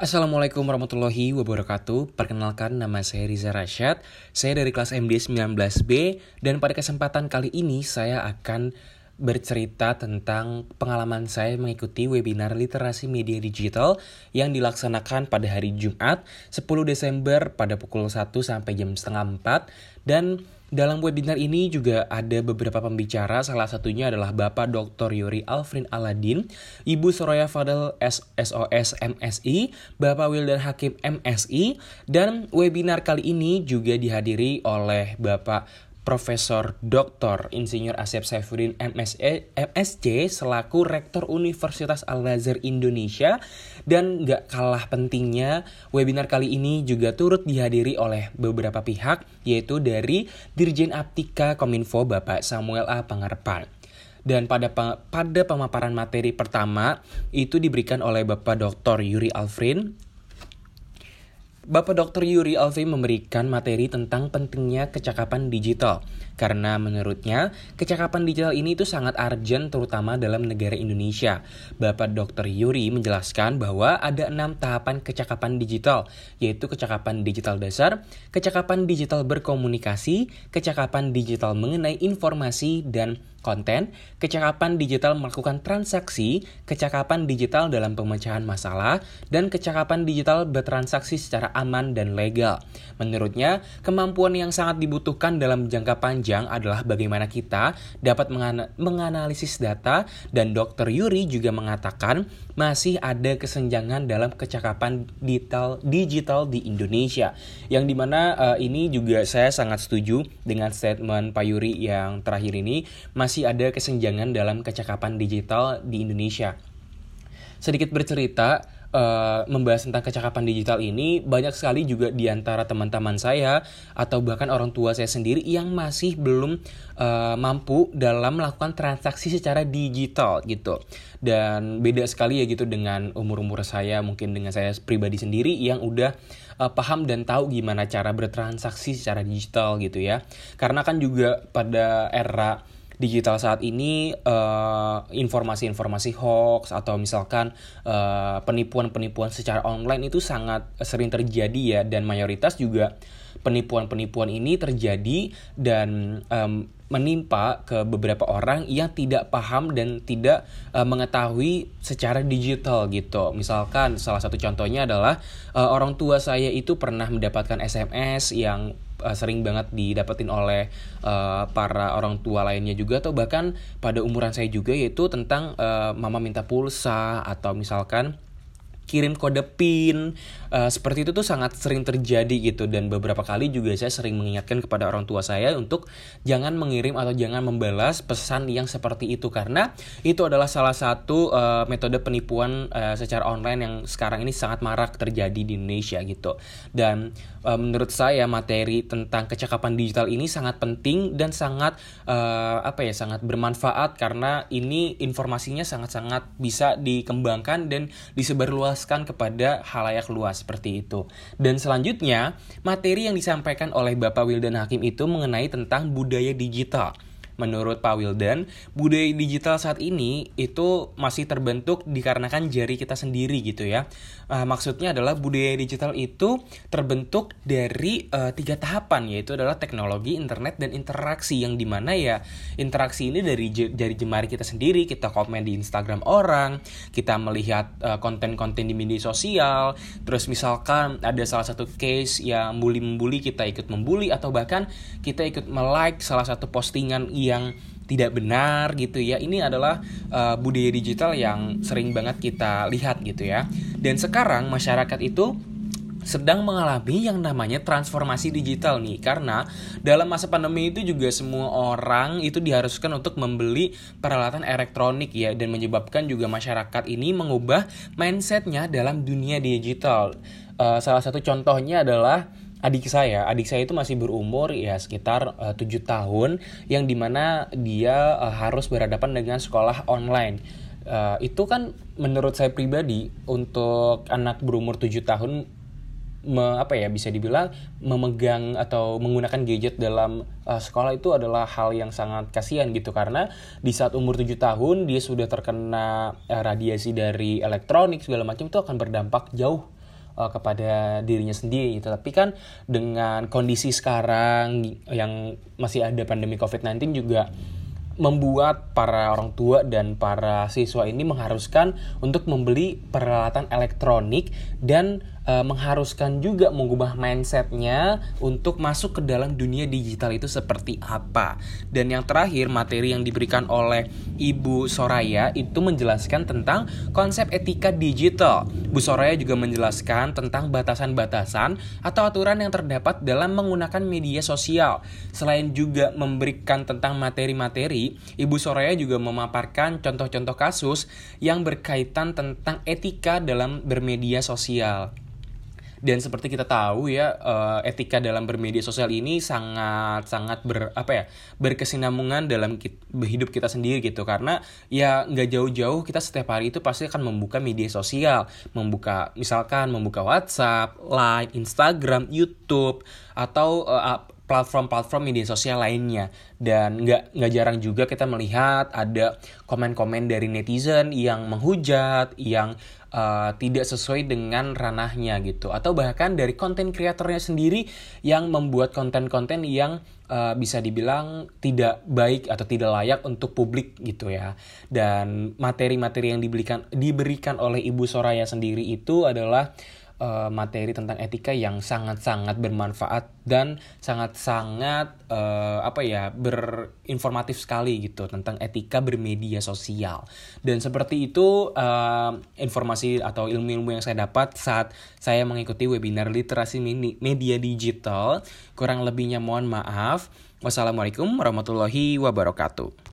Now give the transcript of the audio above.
Assalamualaikum warahmatullahi wabarakatuh. Perkenalkan nama saya Riza Rashad. Saya dari kelas MD 19B Dan pada kesempatan kali ini saya akan bercerita tentang pengalaman saya mengikuti webinar literasi media digital yang dilaksanakan pada hari Jumat 10 Desember pada pukul 1 sampai jam setengah 4 dan dalam webinar ini juga ada beberapa pembicara, salah satunya adalah Bapak Dr. Yuri Alfrin Aladin, Ibu Soraya Fadel SOS MSI, Bapak Wildan Hakim MSI, dan webinar kali ini juga dihadiri oleh Bapak Profesor Dr. Insinyur Asep Saifuddin MSE, MSc selaku Rektor Universitas Al-Azhar Indonesia dan gak kalah pentingnya webinar kali ini juga turut dihadiri oleh beberapa pihak yaitu dari Dirjen Aptika Kominfo Bapak Samuel A. Pangarpan. Dan pada pada pemaparan materi pertama itu diberikan oleh Bapak Dr. Yuri Alfrin Bapak Dr. Yuri Alfi memberikan materi tentang pentingnya kecakapan digital. Karena menurutnya, kecakapan digital ini itu sangat urgent terutama dalam negara Indonesia. Bapak Dr. Yuri menjelaskan bahwa ada enam tahapan kecakapan digital, yaitu kecakapan digital dasar, kecakapan digital berkomunikasi, kecakapan digital mengenai informasi dan konten, kecakapan digital melakukan transaksi, kecakapan digital dalam pemecahan masalah, dan kecakapan digital bertransaksi secara aman dan legal. Menurutnya, kemampuan yang sangat dibutuhkan dalam jangka panjang adalah bagaimana kita dapat menganalisis data dan Dr. Yuri juga mengatakan masih ada kesenjangan dalam kecakapan digital digital di Indonesia. Yang di mana uh, ini juga saya sangat setuju dengan statement Pak Yuri yang terakhir ini masih ada kesenjangan dalam kecakapan digital di Indonesia. Sedikit bercerita, uh, membahas tentang kecakapan digital ini banyak sekali juga di antara teman-teman saya atau bahkan orang tua saya sendiri yang masih belum uh, mampu dalam melakukan transaksi secara digital gitu dan beda sekali ya gitu dengan umur-umur saya mungkin dengan saya pribadi sendiri yang udah uh, paham dan tahu gimana cara bertransaksi secara digital gitu ya karena kan juga pada era digital saat ini eh, informasi-informasi hoax atau misalkan uh, penipuan-penipuan secara online itu sangat sering terjadi ya dan mayoritas juga penipuan-penipuan ini terjadi dan um, menimpa ke beberapa orang yang tidak paham dan tidak uh, mengetahui secara digital gitu. Misalkan salah satu contohnya adalah uh, orang tua saya itu pernah mendapatkan SMS yang uh, sering banget didapetin oleh uh, para orang tua lainnya juga atau bahkan pada umuran saya juga yaitu tentang uh, mama minta pulsa atau misalkan kirim kode PIN uh, seperti itu tuh sangat sering terjadi gitu. Dan beberapa kali juga saya sering mengingatkan kepada orang tua saya untuk jangan mengirim atau jangan membalas pesan yang seperti itu. Karena itu adalah salah satu uh, metode penipuan uh, secara online yang sekarang ini sangat marak terjadi di Indonesia gitu. Dan uh, menurut saya materi tentang kecakapan digital ini sangat penting dan sangat uh, apa ya sangat bermanfaat. Karena ini informasinya sangat-sangat bisa dikembangkan dan disebarluas dijelaskan kepada halayak luas seperti itu. Dan selanjutnya, materi yang disampaikan oleh Bapak Wildan Hakim itu mengenai tentang budaya digital. Menurut Pak Wildan, budaya digital saat ini itu masih terbentuk dikarenakan jari kita sendiri gitu ya. Uh, maksudnya adalah budaya digital itu terbentuk dari uh, tiga tahapan yaitu adalah teknologi, internet, dan interaksi yang di mana ya interaksi ini dari jari jemari kita sendiri, kita komen di Instagram orang, kita melihat eh, konten-konten di media sosial, terus misalkan ada salah satu case yang bully-membuli kita ikut membuli atau bahkan kita ikut melike salah satu postingan yang tidak benar gitu ya. Ini adalah uh, budaya digital yang sering banget kita lihat gitu ya. Dan sekarang masyarakat itu sedang mengalami yang namanya transformasi digital nih karena dalam masa pandemi itu juga semua orang itu diharuskan untuk membeli peralatan elektronik ya dan menyebabkan juga masyarakat ini mengubah mindsetnya dalam dunia digital uh, salah satu contohnya adalah adik saya. Adik saya itu masih berumur ya sekitar eh, tujuh tahun yang di mana dia uh, harus berhadapan dengan sekolah online. Uh, itu kan menurut saya pribadi untuk anak berumur tujuh tahun me, apa ya bisa dibilang memegang atau menggunakan gadget dalam uh, sekolah itu adalah hal yang sangat kasihan gitu. Karena di saat umur tujuh tahun dia sudah terkena uh, radiasi dari elektronik segala macam itu akan berdampak jauh uh, kepada dirinya sendiri gitu. Tapi kan dengan kondisi sekarang yang masih ada pandemi COVID-19 juga membuat para orang tua dan para siswa ini mengharuskan untuk membeli peralatan elektronik dan e, mengharuskan juga mengubah mindsetnya untuk masuk ke dalam dunia digital itu seperti apa. Dan yang terakhir materi yang diberikan oleh Ibu Soraya itu menjelaskan tentang konsep etika digital. Bu Soraya juga menjelaskan tentang batasan-batasan atau aturan yang terdapat dalam menggunakan media sosial. Selain juga memberikan tentang materi-materi Ibu Soraya juga memaparkan contoh-contoh kasus yang berkaitan tentang etika dalam bermedia sosial. Dan seperti kita tahu ya, uh, etika dalam bermedia sosial ini sangat sangat ber apa ya berkesinambungan dalam kita, hidup kita sendiri gitu. Karena ya nggak jauh-jauh kita setiap hari itu pasti akan membuka media sosial, membuka misalkan membuka WhatsApp, Line, Instagram, YouTube atau uh, platform-platform media sosial lainnya dan nggak nggak jarang juga kita melihat ada komen-komen dari netizen yang menghujat yang uh, tidak sesuai dengan ranahnya gitu. Atau bahkan dari konten kreatornya sendiri yang membuat konten-konten yang uh, bisa dibilang tidak baik atau tidak layak untuk publik gitu ya. Dan materi-materi yang diberikan diberikan oleh ibu Soraya sendiri itu adalah uh, materi tentang etika yang sangat-sangat bermanfaat dan sangat-sangat uh, apa ya berinformatif sekali gitu tentang etika bermedia sosial. Dan seperti itu uh, informasi atau ilmu-ilmu yang saya dapat saat saya mengikuti webinar literasi media digital. Kurang lebihnya mohon maaf. Wassalamualaikum warahmatullahi wabarakatuh